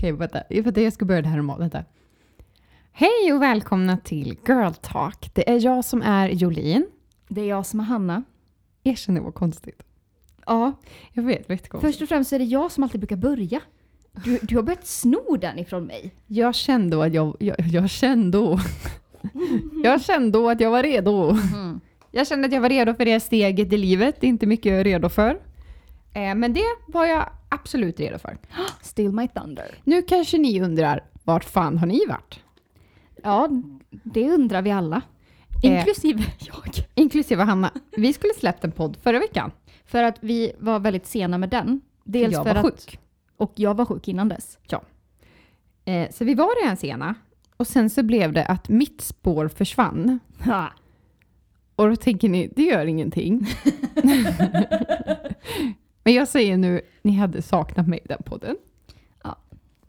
Okej, vänta. vänta. Jag ska börja det här normalt. Vänta. Hej och välkomna till Girl Talk. Det är jag som är Jolin. Det är jag som är Hanna. Erkänn det var konstigt. Ja, Jag vet, vet konstigt. först och främst är det jag som alltid brukar börja. Du, du har börjat sno den ifrån mig. Jag kände då att jag, jag, jag kände då. jag kände då att jag var redo. Jag kände att jag var redo för det steget i livet. Det är inte mycket jag är redo för. Eh, men det var jag absolut redo för. Still my thunder. Nu kanske ni undrar, vart fan har ni varit? Ja, det undrar vi alla. Eh. Inklusive jag. Inklusive Hanna. Vi skulle släppt en podd förra veckan. För att vi var väldigt sena med den. Dels jag för var att, sjuk. Och jag var sjuk innan dess. Eh, så vi var redan sena. Och sen så blev det att mitt spår försvann. Ha. Och då tänker ni, det gör ingenting. Men jag säger nu, ni hade saknat mig i den podden. Ja.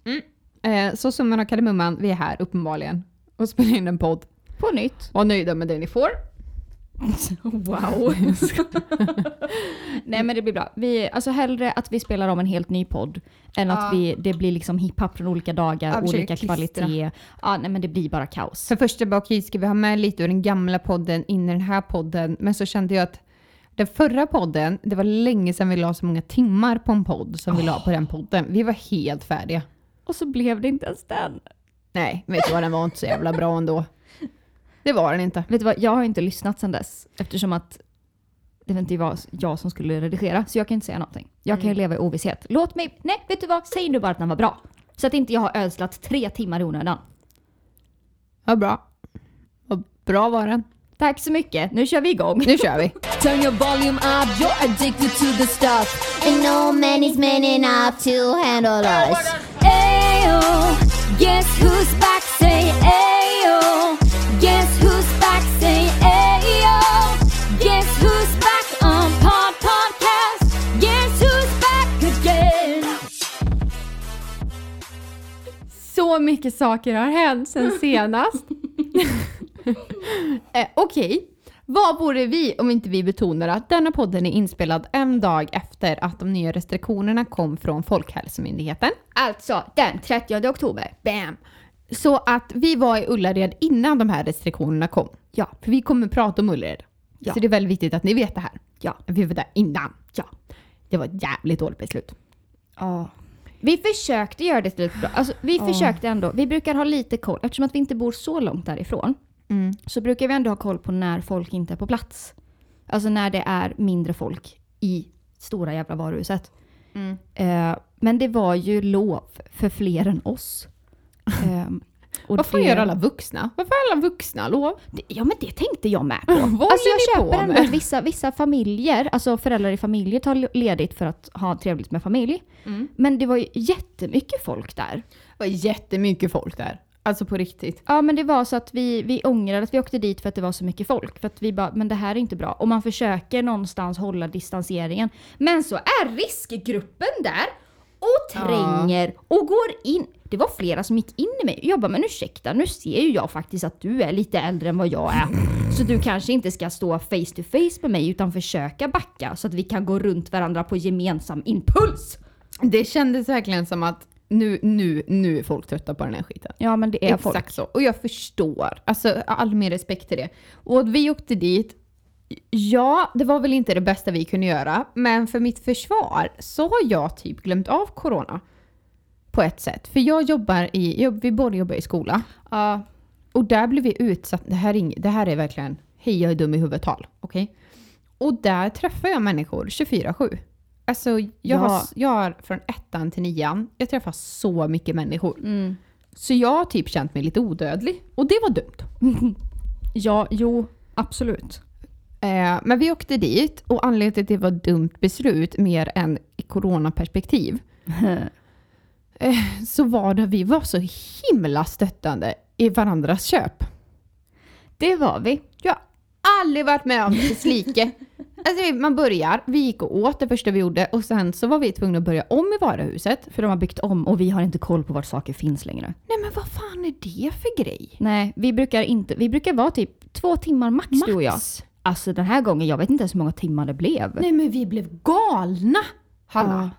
Mm. Eh, så summan av kardemumman, vi är här uppenbarligen och spelar in en podd. På nytt. Var nöjda med det ni får. Wow. Nej men det blir bra. Vi, alltså hellre att vi spelar om en helt ny podd än Ja. att vi, det blir liksom hiphop från olika dagar, Ja, olika kvalitet. Ja, nej men det blir bara kaos. För första bara, okej, ska vi ha med lite ur den gamla podden in i den här podden? Men så kände jag att den förra podden, det var länge sedan vi la så många timmar på en podd som vi la på den podden. Vi var helt färdiga. Och så blev det inte ens den. Nej, vet du vad, den var inte så jävla bra ändå. Det var den inte. Vet du vad, jag har inte lyssnat sedan dess eftersom att det var inte var jag som skulle redigera så jag kan inte säga någonting. Jag kan ju leva i ovisshet. Låt mig, nej vet du vad, säg nu bara att den var bra. Så att inte jag har ödslat tre timmar i onödan. Vad bra. Vad bra var den. Tack så mycket, nu kör vi igång. Nu kör vi. Turn your volume up, you're addicted to the stuff. And no man is man enough to handle us. Ayo, guess who's back? Say ayo. Guess who's back? Say ayo. Guess who's back on Pod Podcast? Guess who's back again? Så mycket saker har hänt sen senast. eh, Okej, vad vore vi om inte vi betonar att denna podden är inspelad en dag efter att de nya restriktionerna kom från Folkhälsomyndigheten. Alltså den 30 oktober. Bam! Så att vi var i Ullared innan de här restriktionerna kom. Ja. För vi kommer prata om Ullared. Ja. Så det är väldigt viktigt att ni vet det här. Ja. Vi var där innan. Ja. Det var ett jävligt dåligt beslut. Ja. Vi försökte göra det till ett bra. Alltså, vi försökte ändå. Vi brukar ha lite koll. Eftersom att vi inte bor så långt därifrån så brukar vi ändå ha koll på när folk inte är på plats. Alltså när det är mindre folk i stora jävla varuhuset. Eh, men det var ju lov för fler än oss. Vad fan det- gör alla vuxna? Varför har alla vuxna lov? det- Ja men det tänkte jag med på. Vad alltså jag köper ändå att vissa, vissa familjer, alltså föräldrar i familjer tar ledigt för att ha trevligt med familj. Men det var ju jättemycket folk där. Det var jättemycket folk där. Alltså på riktigt. Ja men det var så att vi, vi ångrade att vi åkte dit för att det var så mycket folk. För att vi bara, men det här är inte bra. Och man försöker någonstans hålla distanseringen. Men så är riskgruppen där och tränger och går in. Det var flera som gick in i mig. Jag bara, men ursäkta, nu ser ju jag faktiskt att du är lite äldre än vad jag är. Så du kanske inte ska stå face to face med mig utan försöka backa så att vi kan gå runt varandra på gemensam impuls. Det kändes verkligen som att nu, nu, nu är folk trötta på den här skiten. Ja men det är Exakt folk. så. Och jag förstår. Alltså all min respekt till det. Och vi åkte dit. Ja, det var väl inte det bästa vi kunde göra. Men för mitt försvar så har jag typ glömt av corona. På ett sätt. För jag jobbar i, jag, vi båda jobbar i skola. Ja, Och där blev vi utsatt. Det här är, det här är verkligen, hej jag är dum i huvudet tal. Okej? Och där träffar jag människor 24-7. Alltså jag, Ja. har, jag har från ettan till nian, jag träffar så mycket människor. mm. Så jag har typ känt mig lite odödlig. Och det var dumt. ja jo absolut. Eh, men vi åkte dit och anledningen till att det var ett dumt beslut mer än i coronaperspektiv. eh, så var det vi var så himla stöttande i varandras köp. Det var vi. Har aldrig varit med om dess like. Alltså, man börjar, vi gick och åt det första vi gjorde och sen så var vi tvungna att börja om i varuhuset. För de har byggt om och vi har inte koll på vart saker finns längre. Nej men vad fan är det för grej? Nej, vi brukar inte, vi brukar vara typ två timmar max, du och jag. Max. Alltså den här gången, jag vet inte ens hur många timmar det blev. Nej men vi blev galna, Hanna. Ja.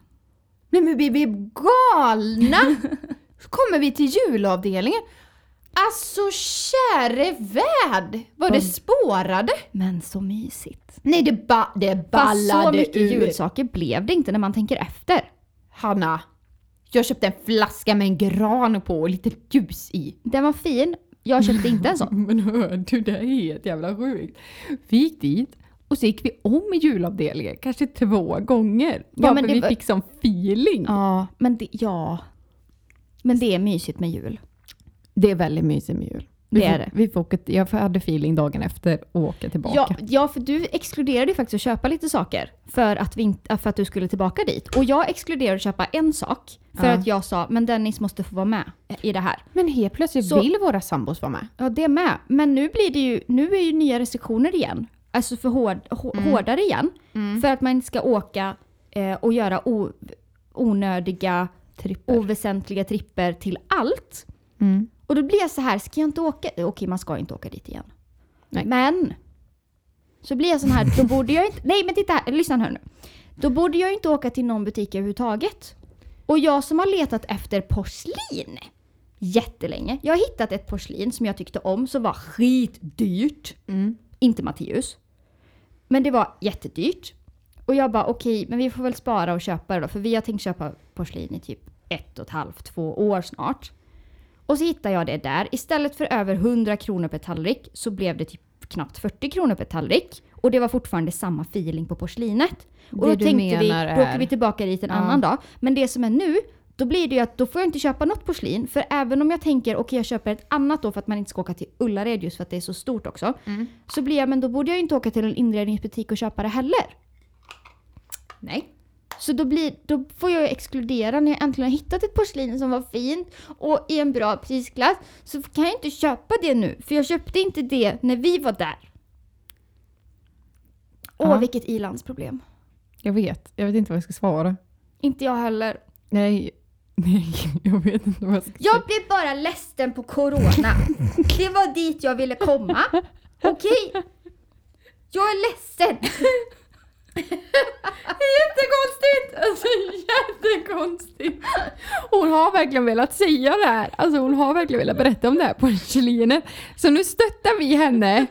Nej men vi blev galna! Så kommer vi till julavdelningen. Alltså käre värld vad det Vad- spårade. Men så mysigt. Nej det, ba, det Fast ballade så mycket ur. julsaker blev det inte när man tänker efter. Hanna, jag köpte en flaska med en gran på och lite ljus i. Den var fin. Jag köpte inte en sån. Men hör du, det är helt jävla sjukt. Vi gick dit och så gick vi om i julavdelningen, kanske två gånger. Bara men för det vi var- fick sån feeling. Ja, men det, ja. Men det är mysigt med jul. Det är väldigt mysigt med jul. Vi Det är får, det. Vi får åka, jag hade feeling dagen efter och åka tillbaka. Ja, ja, för du exkluderade ju faktiskt att köpa lite saker för att, vi för att du skulle tillbaka dit. Och jag exkluderade att köpa en sak för Ja. att jag sa men Dennis måste få vara med i det här. Men helt plötsligt Så- vill våra sambos vara med. Ja, det med. Men nu blir det ju, nu är ju nya restriktioner igen. Alltså för hård, hå- Mm. hårdare igen. För att man inte ska åka eh, och göra o, onödiga, Tripper. oväsentliga tripper till allt. Mm. Och då blir jag så här, ska jag inte åka? Okej, man ska inte åka dit igen. Nej. Men, så blir jag sån här, då borde jag inte, nej men titta här, lyssna här nu. Då borde jag inte åka till någon butik överhuvudtaget. Och jag som har letat efter porslin jättelänge. Jag har hittat ett porslin som jag tyckte om som var skitdyrt. Mm. Inte Matteus. Men det var jättedyrt. Och jag bara okej, men vi får väl spara och köpa det då. För vi har tänkt köpa porslin i typ ett och ett halvt, två år snart. Och så hittade jag det där. Istället för över 100 kronor per tallrik så blev det typ knappt 40 kronor per tallrik. Och det var fortfarande samma feeling på porslinet. Och Det då tänkte vi, menar då är- åker vi tillbaka dit en Ja. annan dag. Men det som är nu, då blir det ju att då får jag inte köpa något porslin. För även om jag tänker, okej jag köper ett annat då för att man inte ska åka till Ullared just för att det är så stort också. Mm. Så blir jag, men då borde jag ju inte åka till en inredningsbutik och köpa det heller. Nej. Så då, blir, då får jag ju exkludera när jag äntligen har hittat ett porslin som var fint och i en bra prisklass. Så kan jag inte köpa det nu, för jag köpte inte det när vi var där. Åh, Ja. vilket ilandsproblem. Jag vet. Jag vet inte vad jag ska svara. Inte jag heller. Nej. Nej, jag vet inte vad jag ska Jag blev bara ledsen på corona. Det var dit jag ville komma. Okej? Jag är ledsen. Jättekonstigt! Alltså jättekonstigt. Hon har verkligen velat säga det här. Alltså hon har verkligen velat berätta om det här porslinet. Så nu stöttar vi henne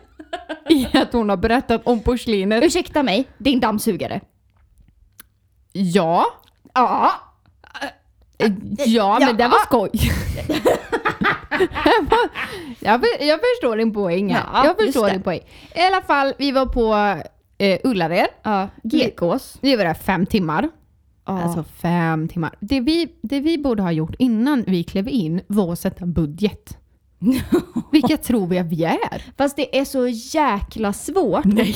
i att hon har berättat om porslinet. Ursäkta mig, din dammsugare. Ja. Ja. Eh, Ja, men det var skoj. jag, för- jag förstår din poäng här. Jag förstår din poäng. I alla fall, vi var på eh, Ullared. Ja, gekås. Vi var där fem timmar. Ja. Alltså fem timmar. Det vi, det vi borde ha gjort innan vi klev in var att sätta budget. Vilka tror vi att vi är? Fast det är så jäkla svårt Nej.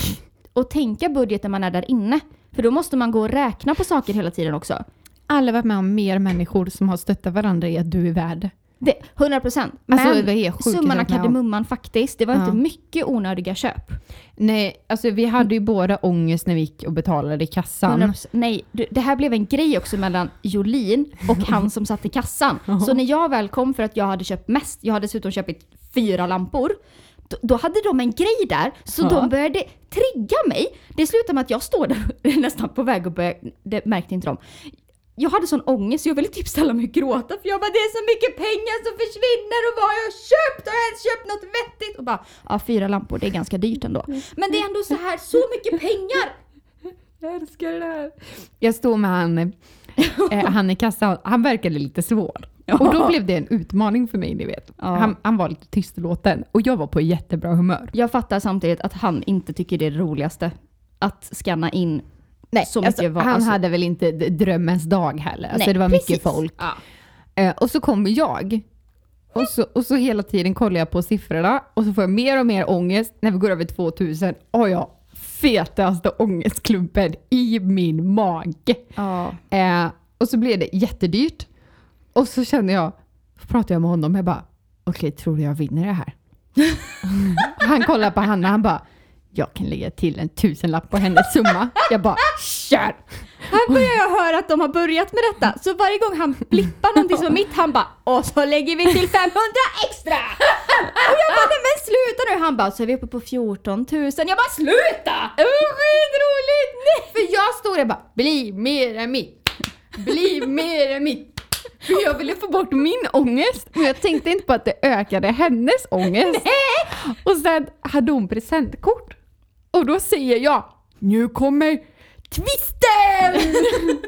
att tänka budget när man är där inne. För då måste man gå och räkna på saker hela tiden också. Alla har varit med om mer människor som har stöttat varandra i att du är värd. Det, 100 procent. Men Alltså, det är sjukt summan av kardemumman faktiskt, det var Ja. inte mycket onödiga köp. Nej, alltså vi hade ju båda ångest när vi gick och betalade i kassan. 100%. Nej, det här blev en grej också mellan Jolin och han som satt i kassan. Så när jag väl kom för att jag hade köpt mest, jag hade dessutom köpt fyra lampor, då, då hade de en grej där, så Ja. de började trigga mig. Det slutade med att jag står där nästan på väg att börja, det märkte inte de. Jag hade sån ångest så jag ville typ ställa mig och gråta för jag bara det är så mycket pengar som försvinner och vad har jag köpt? Har jag ens köpt något vettigt? Och bara ja fyra lampor det är ganska dyrt ändå. Men det är ändå så här så mycket pengar! Jag älskar det här. Jag stod med han, eh, han i kassan, han verkade lite svår. Och då blev det en utmaning för mig, ni vet. Ja. Han, han var lite tystlåten och jag var på jättebra humör. Jag fattar samtidigt att han inte tycker det är det roligaste att scanna in Nej, så mycket alltså, var- han alltså- hade väl inte drömmens dag heller. Alltså, Nej, det var precis. mycket folk. Ja. Eh, och så kommer jag. Och så, och så hela tiden kollar jag på siffrorna och så får jag mer och mer ångest. När vi går över 2000 har jag fetaste ångestklumpen i min mage. Ja. Eh, och så blev det jättedyrt. Och så känner jag, så pratar jag med honom, jag bara, okej tror du jag vinner det här? han kollar på Hanna, han bara, jag kan lägga till en tusenlapp på hennes summa. Jag bara, kör! Här börjar jag höra att de har börjat med detta. Så varje gång han blippar någonting som är mitt, han bara och så lägger vi till 500 extra! Och jag bara nej men sluta nu! Han bara så är vi uppe på 14 000. Jag bara sluta! Skitroligt! Nej. För jag stod där bara, bli mer än mitt. Bli mer än mitt. För jag ville få bort min ångest, men jag tänkte inte på att det ökade hennes ångest. Och sen hade hon presentkort. Och då säger jag, nu kommer twisten!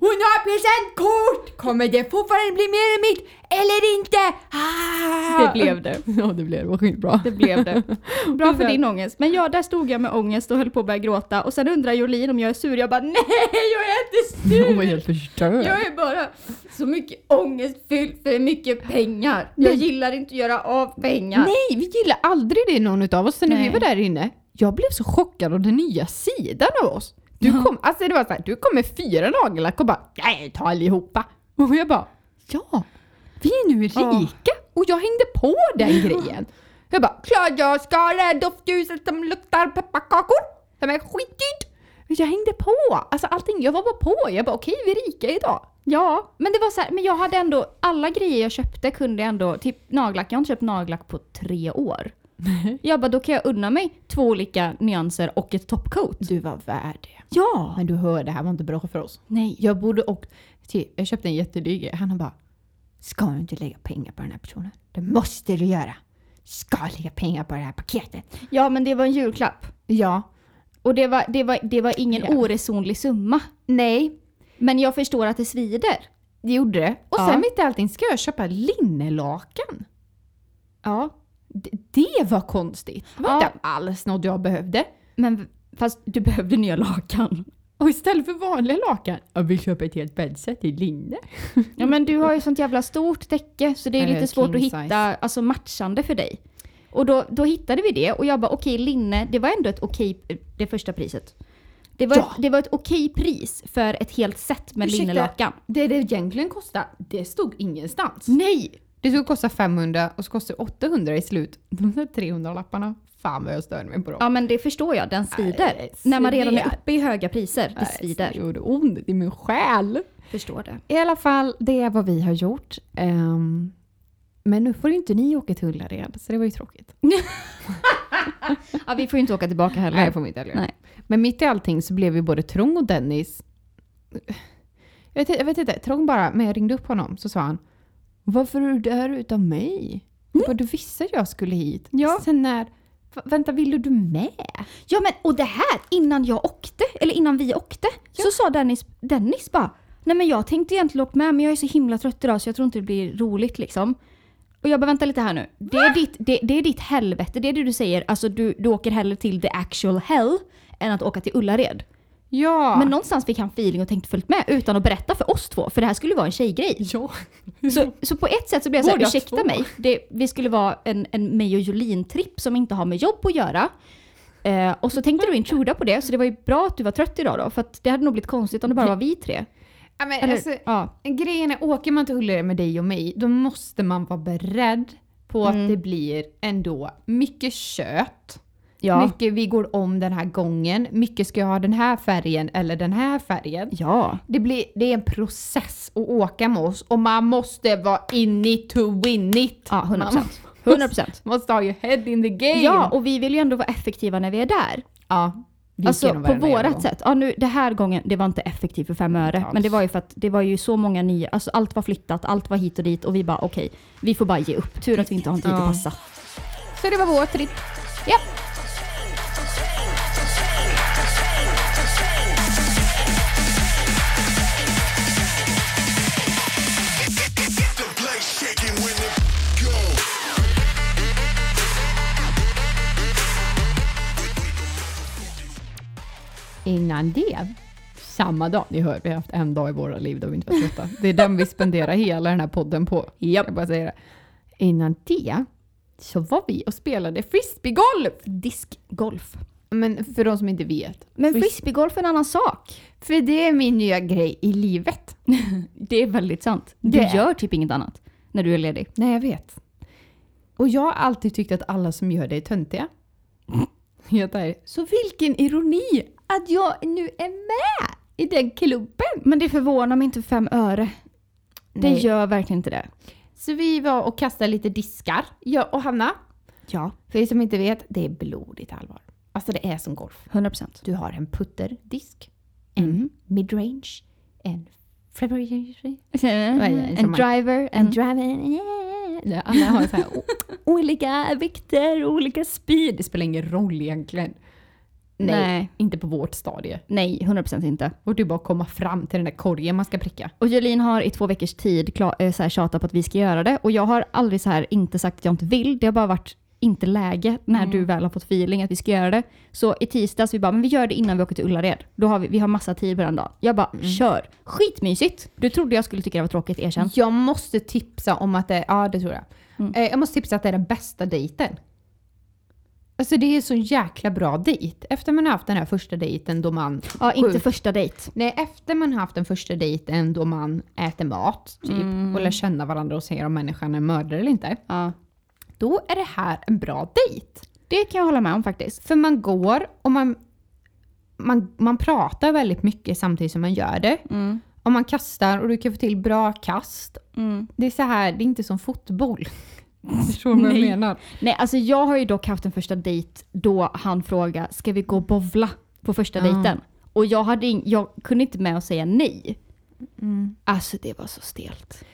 Hon har presentkort! Kommer det fortfarande bli mer än mitt eller inte? Ah! Det blev det. Ja, det blev det. var skitbra. Det blev det. Bra för din ångest. Men ja, där stod jag med ångest och höll på att börja gråta. Och sen undrar Jolin om jag är sur. Jag bara nej, jag är inte Hon var sur! helt förstörd. Jag är bara så mycket ångestfylld för mycket pengar. Jag gillar inte att göra av pengar. Nej, vi gillar aldrig det någon utav oss. Sen när vi var där inne, jag blev så chockad av den nya sidan av oss. Du kom, alltså det var såhär, du kom med fyra nagellack och bara nej, ta allihopa. Och jag bara ja, vi är nu rika. Och jag hängde på den grejen. Jag bara, klart jag ska ha här doftljuset som luktar pepparkakor. Som är skitdyrt. Jag hängde på. Alltså allting, jag var bara på. Jag bara okej, vi är rika idag. Ja, men det var så här, men jag hade ändå, alla grejer jag köpte kunde jag ändå, typ nagellack, jag har inte köpt nagellack på tre år. Jag bara, då kan jag unna mig två olika nyanser och ett topcoat. Du var värd det. Ja! Men du hör, det här var inte bra för oss. Nej. Jag borde och Jag köpte en jättedyr. Han bara Ska du inte lägga pengar på den här personen? Det måste du göra. Ska lägga pengar på det här paketet. Ja, men det var en julklapp. Ja. Och det var, det var, det var ingen Ja. oresonlig summa. Nej, Men jag förstår att det svider. det gjorde det. Och Ja. sen mitt i allting ska jag köpa linnelakan. Ja. Det var konstigt. Det var Ja. inte alls något jag behövde. Men fast du behövde nya lakan. Och istället för vanliga lakan, jag vill köpa ett helt bäddset i linne. Ja men du har ju sånt jävla stort täcke så det är Eh, lite svårt att hitta size. alltså, matchande för dig. Och då, då hittade vi det och jag bara okej linne, det var ändå ett okej, det första priset. Det var, Ja. ett, det var ett okej pris för ett helt set med Ursäkta. linnelakan. Det det egentligen kostade, det stod ingenstans. Nej! Det skulle kosta 500 och så kostade det 800 i slut. De där 300-lapparna, fan vad jag störde mig på dem. Ja men det förstår jag, den svider. Nej, När man redan är uppe i höga priser, det Nej, svider. Det gjorde ont i min själ. Förstår det. I alla fall, det är vad vi har gjort. Ehm, men nu får ju inte ni åka till Ullared, så det var ju tråkigt. Ja vi får ju inte åka tillbaka heller. Nej, får vi inte heller. Nej. Men mitt i allting så blev ju både Trong och Dennis... Jag vet, jag vet inte, Trong bara, men jag ringde upp honom så sa han Varför är du där utan mig? Bara, du visste att jag skulle hit. Ja. Sen när... Vänta, ville du med? Ja men och det här innan jag åkte, eller innan vi åkte, så sa Dennis, Dennis bara Nej men jag tänkte egentligen åka med men jag är så himla trött idag så jag tror inte det blir roligt liksom. Och jag bara vänta lite här nu. Det är, ditt, det, det är ditt helvete, det är det du säger. Alltså du, du åker hellre till the actual hell än att åka till Ullared. Ja. Men någonstans fick han feeling och tänkte följt med utan att berätta för oss två. För det här skulle vara en tjejgrej. ja. Så, så på ett sätt så blev jag såhär, ursäkta två. mig. Det, vi skulle vara en, en mig och Jolin-tripp som inte har med jobb att göra. Eh, och så tänkte du intruda på det, så det var ju bra att du var trött idag då. För det hade nog blivit konstigt om det bara var vi tre. Ja, men Eller, alltså, ja. Grejen är, åker man till Ullared med dig och mig, då måste man vara beredd på Mm. att det blir ändå mycket kött. Ja. Mycket vi går om den här gången. Mycket ska jag ha den här färgen eller den här färgen. ja. Det, blir, det är en process att åka med oss och man måste vara in it to win it. Ja, 100%. Man 100%. måste ha your head in the game. Ja, och vi vill ju ändå vara effektiva när vi är där. ja Alltså på vårat sätt. Ja, nu, det här gången, det var inte effektivt för fem öre. Men det var ju för att det var ju så många nya, alltså allt var flyttat, allt var hit och dit och vi bara okej, vi får bara ge upp. Tur att vi inte har en tid Ja. att passa. Så det var vår tripp. Ja. Innan det, samma dag, ni hör, vi har haft en dag i våra liv då vi inte var trötta. Det är den vi spenderar hela den här podden på. Jag bara säger det. Innan det så var vi och spelade frisbeegolf. Diskgolf. Men för de som inte vet. Men Fris- frisbeegolf är en annan sak. För det är min nya grej i livet. Det är väldigt sant. Du Det gör typ inget annat när du är ledig. Nej, jag vet. Och jag har alltid tyckt att alla som gör det är töntiga. Ärligt. Så vilken ironi att jag nu är med i den klubben. Men det förvånar mig inte fem öre. Det Nej. gör verkligen inte det. Så vi var och kastade lite diskar, jag och Hanna. Ja, För er som inte vet, det är blodigt allvar. Alltså det är som golf. 100%. Du har en putterdisk, en Mm. midrange, en är En driver, en Ja, Alla har så här, olika vikter, olika speed. Det spelar ingen roll egentligen. Nej, Nej. inte på vårt stadie. Nej, 100% inte. Och det är bara att komma fram till den där korgen man ska pricka. Och Jolin har i två veckors tid klar, eh, så här, tjatat på att vi ska göra det. Och jag har aldrig så här inte sagt att jag inte vill. Det har bara varit inte läge när du väl har fått feeling att vi ska göra det. Så i tisdags vi bara, men vi gör det innan vi åker till Ullared. Då har vi, vi har massa tid på den dagen. Jag bara, kör. Skitmysigt. Du trodde jag skulle tycka det var tråkigt, erkänn. Jag måste tipsa om att det, ja det tror jag. Eh, Jag måste tipsa att det är den bästa dejten. Alltså det är så jäkla bra dejt. Efter man har haft den här första dejten då man... Ja, inte första dejt. Nej, efter man har haft den första dejten då man äter mat typ, och lär känna varandra och ser om människan är mördare eller inte. Ja. Då är det här en bra dejt. Det kan jag hålla med om faktiskt. För man går och man, man, man pratar väldigt mycket samtidigt som man gör det. Och man kastar och du kan få till bra kast. Det är så här, det är inte som fotboll. Förstår du vad jag menar? Nej, alltså jag har ju dock haft en första dejt då han frågade, ska vi gå och bovla på första dejten? Och jag, hade ing- jag kunde inte med att säga nej. Alltså det var så stelt.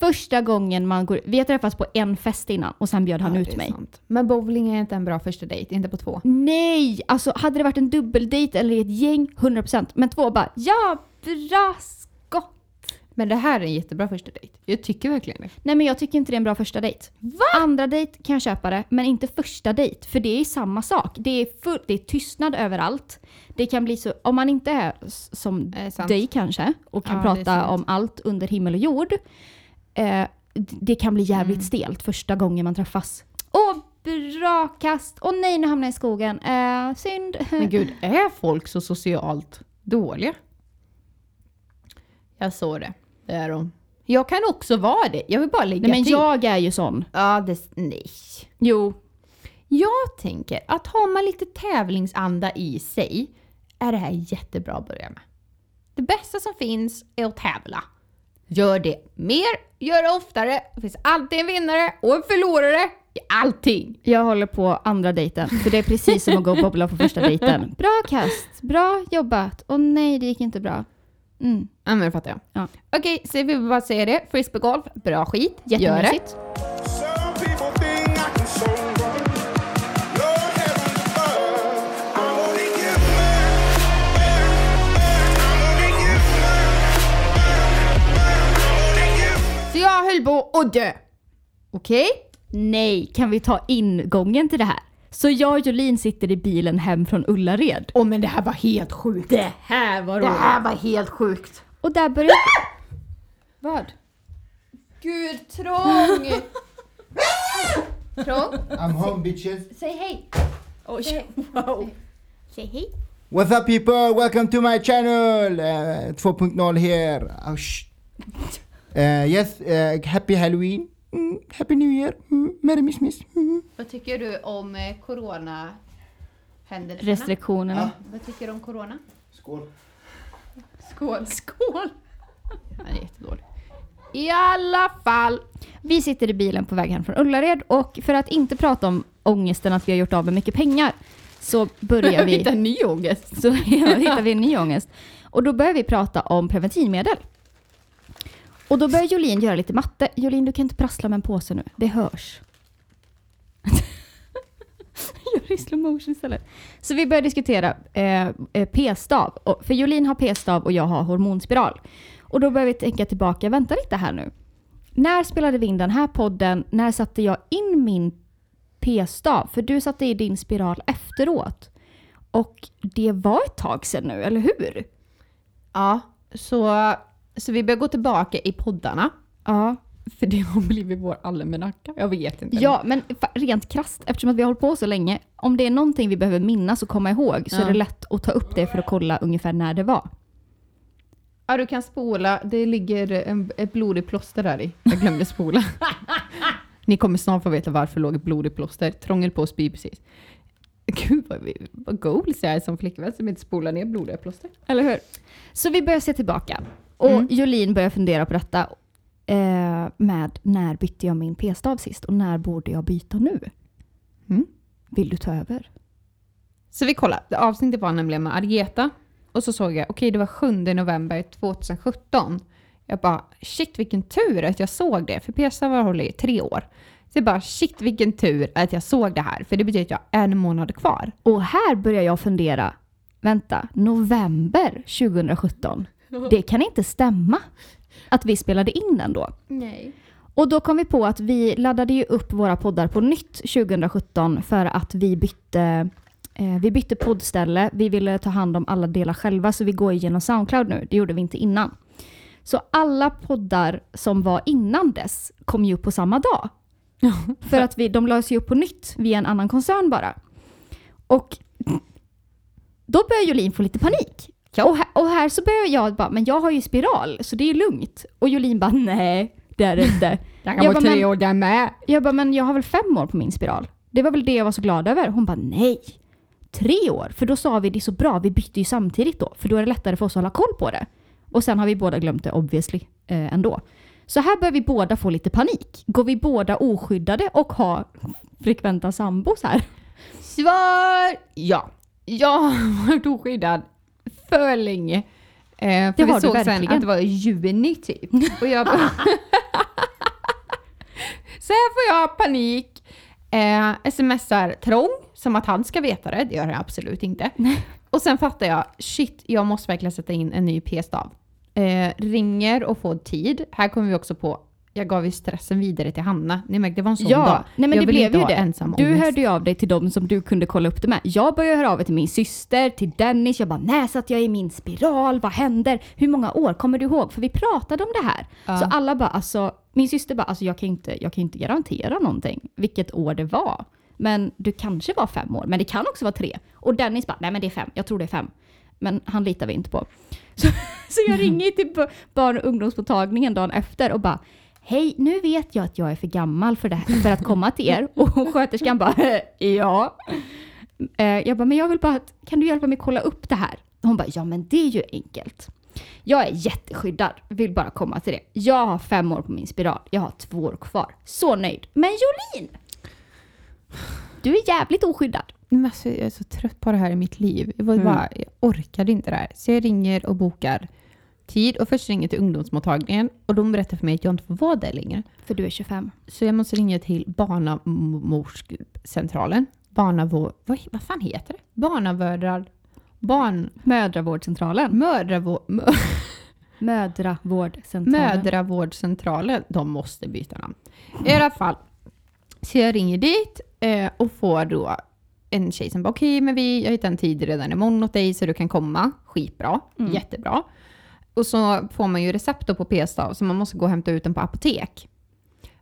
Första gången man går, vi har träffats på en fest innan och sen bjöd han Ja, ut mig. sant. Men bowling är inte en bra första dejt, inte på två. Nej! Alltså hade det varit en dubbeldejt eller ett gäng, 100%. Men två bara, ja, bra skott! Men det här är en jättebra första dejt. Jag tycker verkligen det. Nej men jag tycker inte det är en bra första dejt. Andra dejt kan jag köpa det, men inte första dejt. För det är samma sak. Det är, full, det är tystnad överallt. Det kan bli så, om man inte är som Eh, dig kanske och kan Ja, prata om allt under himmel och jord. Eh, det kan bli jävligt Mm. stelt första gången man träffas. Åh, bra kast! Åh nej, nu hamnar jag i skogen. Eh, synd. Men gud, är folk så socialt dåliga? Jag såg det. Det är de. Jag kan också vara det. Jag vill bara lägga Nej men till. jag är ju sån. Ja, det... Nej. Jo. Jag tänker att har man lite tävlingsanda i sig är det här jättebra att börja med. Det bästa som finns är att tävla. Gör det mer, gör det oftare. Det finns alltid en vinnare och en förlorare i allting. Jag håller på andra dejten. För det är precis som att gå och bobbla på första dejten. Bra kast, bra jobbat. Och nej, det gick inte bra. Mm. Ja, men det fattar jag. Ja. Okej, så vi vill bara säga det. Frisbeegolf, bra skit. Gör det. Jag höll på att dö. Okej? Nej, kan vi ta ingången till det här? Så jag och Jolin sitter i bilen hem från Ullared. Åh men det här var helt sjukt. Det här var Det här var helt sjukt. Och där börjar... Vad? Gud, trång! trång? I'm home bitches. Säg hej. Oj, wow. Säg hej. What's up people? Welcome to my channel! Uh, 2.0 here. Oh, yes, uh, happy Halloween. Mm, happy New Year. Mm, Merry Christmas. Mm. Vad tycker du om eh, corona händelserna? Restriktionerna. Vad tycker du om corona? Skål. Skål. Skål! Han är jättedålig. I alla fall. Vi sitter i bilen på väg hem från Ullared och för att inte prata om ångesten att vi har gjort av med mycket pengar så börjar vi... Hitta ny ångest. så ja, hittar vi en ny ångest. Och då börjar vi prata om preventivmedel. Och då börjar Jolin göra lite matte. Jolin, du kan inte prassla med en påse nu. Det hörs. Gör det i slow motion istället. Så vi börjar diskutera eh, eh p-stav. För Jolin har p-stav och jag har hormonspiral. Och då börjar vi tänka tillbaka. Vänta lite här nu. När spelade vi in den här podden? När satte jag in min p-stav? För du satte i din spiral efteråt. Och det var ett tag sedan nu, eller hur? Ja, så, så vi börjar gå tillbaka i poddarna. Ja. För det har blivit vår almanacka. Jag vet inte. Ja, men rent krasst, eftersom att vi har hållit på så länge, om det är någonting vi behöver minnas och komma ihåg så Ja. är det lätt att ta upp det för att kolla ungefär när det var. Ja, du kan spola. Det ligger en, ett blodigt plåster där i. Jag glömde spola. Ni kommer snart få veta varför det låg ett blodigt plåster. Trångel på spy precis. Gud vad, vi, vad goals jag är som flickvän som inte spolar ner blodiga plåster. Eller hur? Så vi börjar se tillbaka. Och Mm. Jolin börjar fundera på detta eh, med när bytte jag min p-stav sist och när borde jag byta nu? Mm. Vill du ta över? Så vi kollar. Avsnittet var nämligen med Argeta. Och så såg jag, okej det var 7 november 2017. Jag bara shit vilken tur att jag såg det, för p-stav har hållit i tre år. Så jag bara shit vilken tur att jag såg det här, för det betyder att jag har en månad kvar. Och här börjar jag fundera, vänta, november 2017? Det kan inte stämma att vi spelade in den då. Nej. Och då kom vi på att vi laddade ju upp våra poddar på nytt 2017 för att vi bytte, eh, vi bytte poddställe. Vi ville ta hand om alla delar själva så vi går igenom Soundcloud nu. Det gjorde vi inte innan. Så alla poddar som var innan dess kom ju upp på samma dag. För att vi, de lades ju upp på nytt via en annan koncern bara. Och då börjar Jolin få lite panik. Och, här, och här så börjar jag bara, men jag har ju spiral så det är lugnt. Och Jolin bara, nej det är det inte. Jag kan Jag vara bara, tre år där med. Jag bara, men jag har väl fem år på min spiral? Det var väl det jag var så glad över. Hon bara, nej. Tre år? För då sa vi det är så bra, vi bytte ju samtidigt då. För då är det lättare för oss att hålla koll på det. Och sen har vi båda glömt det obviously eh, ändå. Så här börjar vi båda få lite panik. Går vi båda oskyddade och har frekventa sambos här? Svar ja. Jag har varit oskyddad för länge. Eh, för Det vi har du såg sen att det var i juni typ. Och jag. Så här får jag panik. Eh, smsar Trång som att han ska veta det. Det gör han absolut inte. Och sen fattar jag, shit, jag måste verkligen sätta in en ny p-stav. Eh, ringer och får tid. Här kommer vi också på, jag gav ju stressen vidare till Hanna. Ni märkte, det var en sån dag. Ja, nej men jag det vill blev inte ju ha det. ensam Du ångest. hörde ju av dig till dem som du kunde kolla upp det med. Jag började höra av mig till min syster, till Dennis. Jag bara, när satt jag i min spiral? Vad händer? Hur många år? Kommer du ihåg? För vi pratade om det här. Ja. Så alla bara, alltså, min syster bara, alltså jag kan inte, jag kan inte garantera någonting. Vilket år det var. Men du kanske var fem år, men det kan också vara tre. Och Dennis bara, nej men det är fem. Jag tror det är fem. Men han litar vi inte på. Så, så jag ringer till barn och ungdomsmottagningen dagen efter och bara Hej, nu vet jag att jag är för gammal för, det här, för att komma till er. Och sköterskan bara ja. Eh, Jag bara, men jag vill bara, kan du hjälpa mig kolla upp det här? Hon bara, ja men det är ju enkelt. Jag är jätteskyddad, vill bara komma till det. Jag har fem år på min spiral, jag har två år kvar. Så nöjd. Men Jolin! Du är jävligt oskyddad. Men alltså, jag är så trött på det här i mitt liv. Jag, var Mm. bara, jag orkade inte det här. Så jag ringer och bokar tid och först ringer till ungdomsmottagningen och de berättar för mig att jag inte får vara där längre. För du är 25. Så jag måste ringa till barnmorscentralen. Barnavård... Vad, vad fan heter det? Barnavördar... Barn... Mödravårdscentralen. Mödravård... Mö, Mödravårdscentralen. mödravårdscentralen. De måste byta namn. I alla fall. Så jag ringer dit eh, och får då en tjej som bara okej, men vi, jag hittar en tid redan imorgon åt dig så du kan komma. Skitbra. Mm. Jättebra. Och så får man ju recept på p-stav så man måste gå och hämta ut den på apotek.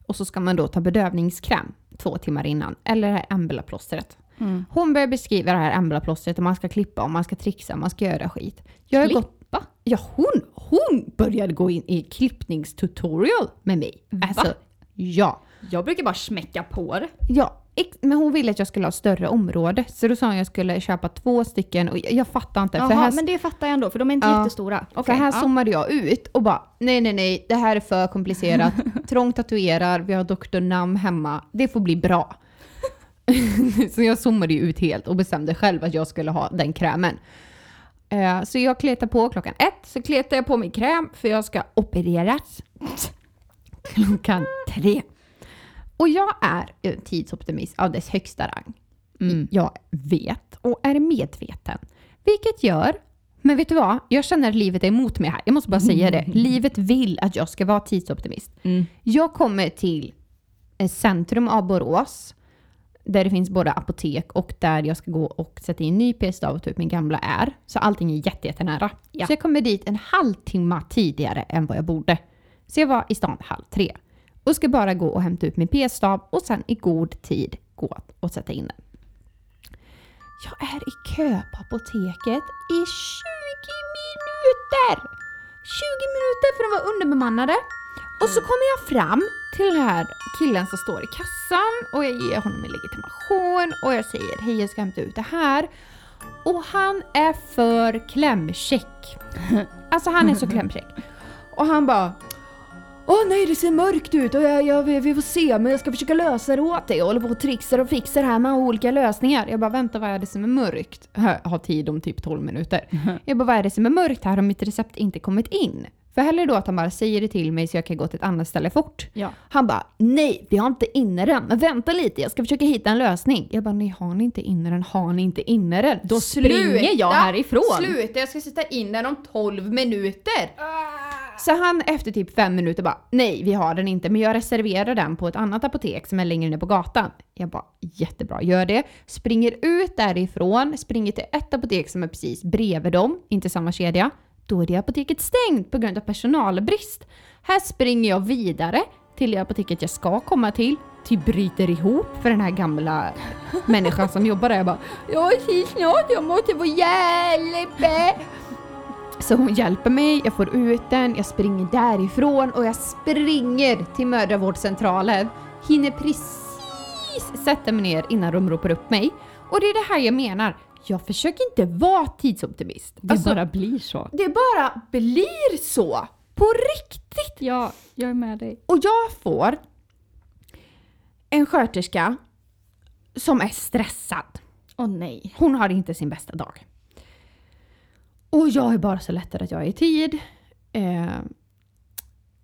Och så ska man då ta bedövningskräm två timmar innan. Eller det här Embla-plåstret. Mm. Hon börjar beskriva det här Embla-plåstret och man ska klippa och man ska trixa och man ska göra skit. Jag har gått, ja, hon, hon började gå in i klippningstutorial med mig. Alltså, ja. Jag brukar bara smäcka på det. Ja, men hon ville att jag skulle ha större område. Så då sa hon att jag skulle köpa två stycken och jag, jag fattar inte. Jaha, för här, men det fattar jag ändå, för de är inte Ja. jättestora. för Okej, här ja. zoomade jag ut och bara nej, nej, nej, det här är för komplicerat. Trångt tatuerar, vi har Dr. Nam hemma. Det får bli bra. så jag zoomade ut helt och bestämde själv att jag skulle ha den krämen. Eh, Så jag kletar på klockan ett, så kletar jag på min kräm för jag ska opereras. Klockan tre. Och jag är en tidsoptimist av dess högsta rang. Jag vet och är medveten. Vilket gör, men vet du vad? Jag känner att livet är emot mig här. Jag måste bara säga det. Livet vill att jag ska vara tidsoptimist. Jag kommer till eh, centrum av Borås där det finns både apotek och där jag ska gå och sätta in ny p-stav och ta ut min gamla är. Så allting är jätte, jättenära. Ja. Så jag kommer dit en halvtimme tidigare än vad jag borde. Så jag var i stan halv tre. Och ska bara gå och hämta ut min p-stav och sen i god tid gå och sätta in den. Jag är i kö på apoteket i 20 minuter! 20 minuter för de var underbemannade. Och så kommer jag fram till den här killen som står i kassan och jag ger honom min legitimation och jag säger hej jag ska hämta ut det här. Och han är för klämkäck. Alltså han är så klämkäck. Och han bara Åh nej det ser mörkt ut och jag, jag, vi, får se men jag ska försöka lösa det åt dig. Jag håller på och trixar och fixar här med olika lösningar. Jag bara vänta vad är det som är mörkt? Jag har tid om typ 12 minuter. Jag bara vad är det som är mörkt här? Har mitt recept inte kommit in? För hellre då att han bara säger det till mig så jag kan gå till ett annat ställe fort. Ja. Han bara nej, vi har inte inne den. Men vänta lite, jag ska försöka hitta en lösning. Jag bara nej, har ni inte inne den? Har ni inte inne den? Då springer jag härifrån. Sluta, jag ska sätta in den om 12 minuter. Så han efter typ fem minuter bara nej, vi har den inte, men jag reserverar den på ett annat apotek som är längre ner på gatan. Jag bara jättebra, gör det. Springer ut därifrån, springer till ett apotek som är precis bredvid dem, inte samma kedja. Då är det apoteket stängt på grund av personalbrist. Här springer jag vidare till det apoteket jag ska komma till. Typ bryter ihop för den här gamla människan som jobbar där. Jag bara Jag är snart, jag måste få hjälp! Så hon hjälper mig, jag får ut den, jag springer därifrån och jag springer till mödravårdscentralen. Hinner precis sätta mig ner innan de ropar upp mig. Och det är det här jag menar. Jag försöker inte vara tidsoptimist. Det Alltså, bara blir så. det bara blir så. På riktigt. Ja, jag är med dig. Och jag får en sköterska som är stressad. Åh nej. Hon har inte sin bästa dag. Och jag är bara så lättad att jag är i tid. Eh,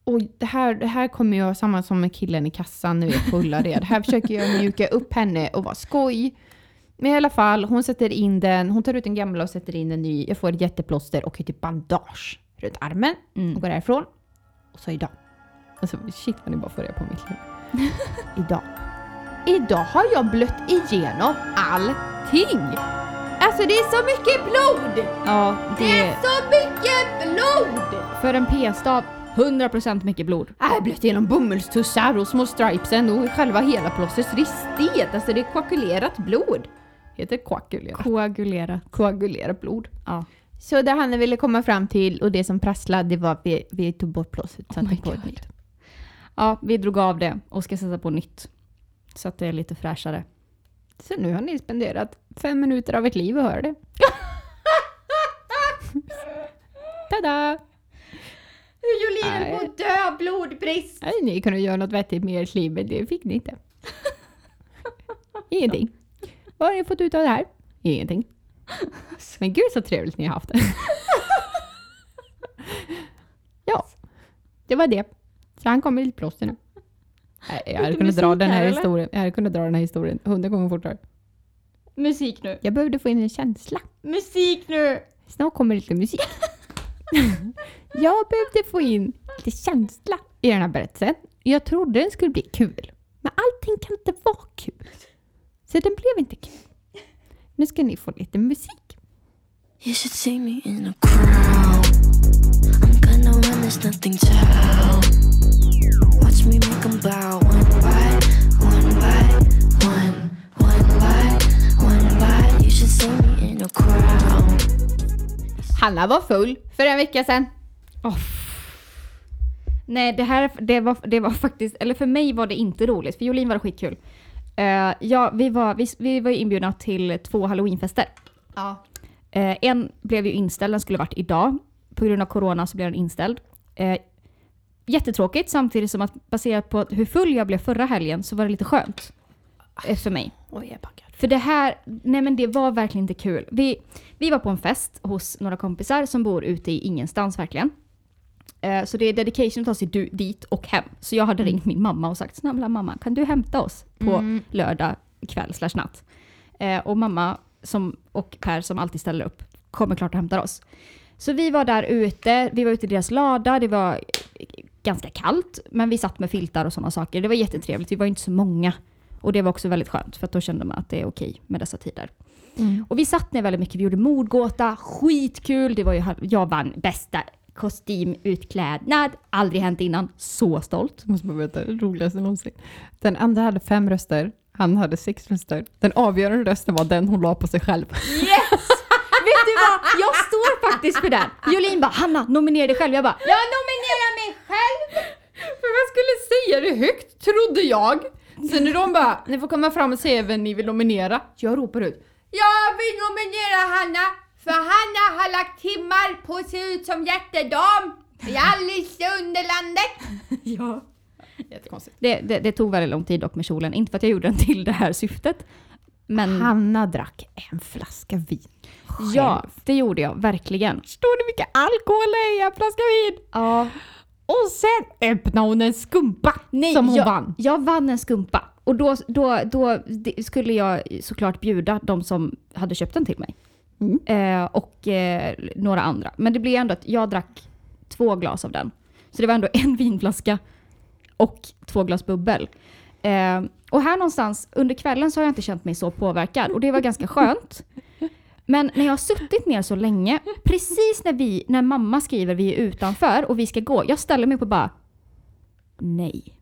och det här, det här kommer jag samma som med killen i kassan nu på Ullared. Här försöker jag mjuka upp henne och vara skoj. Men i alla fall, hon sätter in den, hon tar ut den gamla och sätter in en ny. Jag får ett jätteplåster och ett typ bandage runt armen och går därifrån. Och så idag. Alltså shit vad ni bara får på mitt liv. idag. Idag har jag blött igenom allting. Alltså det är så mycket blod! Ja, Det det är så mycket blod! för en p-stav 100% mycket blod. Jag har blött igenom bomullstussar och små stripesen och själva hela plåstret. Det är stet, alltså det är koagulerat blod. Heter koagulerat? Koagulera. Koagulerat blod. Ja. Så det han ville komma fram till och det som prasslade det var att vi, vi tog bort plåstret Oh my God. ja, vi drog av det och ska sätta på nytt. Så att det är lite fräschare. Så nu har ni spenderat fem minuter av ert liv och hör det. Tada! Jolin höll på att dö blodbrist! Nej, ni kunde göra något vettigt med ert liv, men det fick ni inte. Ingenting. Vad har ni fått ut av det här? Ingenting. Men gud så trevligt ni har haft det. ja, det var det. Så han kom med lite plåster nu. Nej, Jag hade kunnat dra musik den här, här historien. Jag hade kunnat dra den här historien hundra gånger fortare. Musik nu. Jag behövde få in en känsla. Musik nu! Snart kommer lite musik. jag behövde få in lite känsla i den här berättelsen. Jag trodde den skulle bli kul. Men allting kan inte vara kul. Så den blev inte kul. Nu ska ni få lite musik. You should see me in a crowd. I'm gonna run, there's nothing to Watch me make them bow one by one by one, one by one by. You should see me in a crowd. Hanna var full för en vecka sedan. Nej, det här det var, det var faktiskt, eller för mig var det inte roligt, för Jolin var det skitkul. Uh, ja, vi var, vi, vi var ju inbjudna till två halloweenfester. Ja. Eh, en blev ju inställd, den skulle varit idag. På grund av corona så blev den inställd. Eh, jättetråkigt samtidigt som att baserat på hur full jag blev förra helgen så var det lite skönt. För mig. Oj, jag är packad. För det här, nej men det var verkligen inte kul. Vi, vi var på en fest hos några kompisar som bor ute i ingenstans verkligen. Eh, så det är dedication att ta sig du, dit och hem. Så jag hade ringt min mamma och sagt snälla mamma kan du hämta oss på lördag kväll slash natt. Eh, och mamma som, och Per som alltid ställer upp kommer klart och hämtar oss. Så vi var där ute, vi var ute i deras lada, det var ganska kallt men vi satt med filtar och sådana saker. Det var jättetrevligt, vi var inte så många. Och det var också väldigt skönt för att då kände man att det är okej med dessa tider. Och vi satt ner väldigt mycket, vi gjorde mordgåta, skitkul. Det var ju, jag vann bästa kostymutklädnad, aldrig hänt innan. Så stolt. Måste bara berätta det roligaste någonsin. Den andra hade fem röster, han hade sex röster. Den avgörande rösten var den hon la på sig själv. Yes! Vet du vad? Jag står faktiskt för den. Jolin bara, Hanna nominera dig själv. Jag bara, jag nominerar själv! För man skulle säga det högt, trodde jag. Så när de bara, ni får komma fram och säga vem ni vill nominera. Jag ropar ut. Jag vill nominera Hanna, för Hanna har lagt timmar på att se ut som hjärtedam i Alice i Underlandet. Ja. Jättekonstigt. Det, det, det tog väldigt lång tid dock med kjolen. Inte för att jag gjorde den till det här syftet. Men Hanna drack en flaska vin. ja, det gjorde jag verkligen. Förstår du mycket alkohol det är i en flaska vin? Ja. Och sen öppnade hon en skumpa som hon jag, vann. Jag vann en skumpa. Och då, då, då skulle jag såklart bjuda de som hade köpt den till mig. Eh, och eh, några andra. Men det blev ändå att jag drack två glas av den. Så det var ändå en vinflaska och två glas bubbel. Eh, och här någonstans under kvällen så har jag inte känt mig så påverkad och det var ganska skönt. Men när jag har suttit ner så länge, precis när, vi, när mamma skriver vi är utanför och vi ska gå, jag ställer mig upp och bara nej.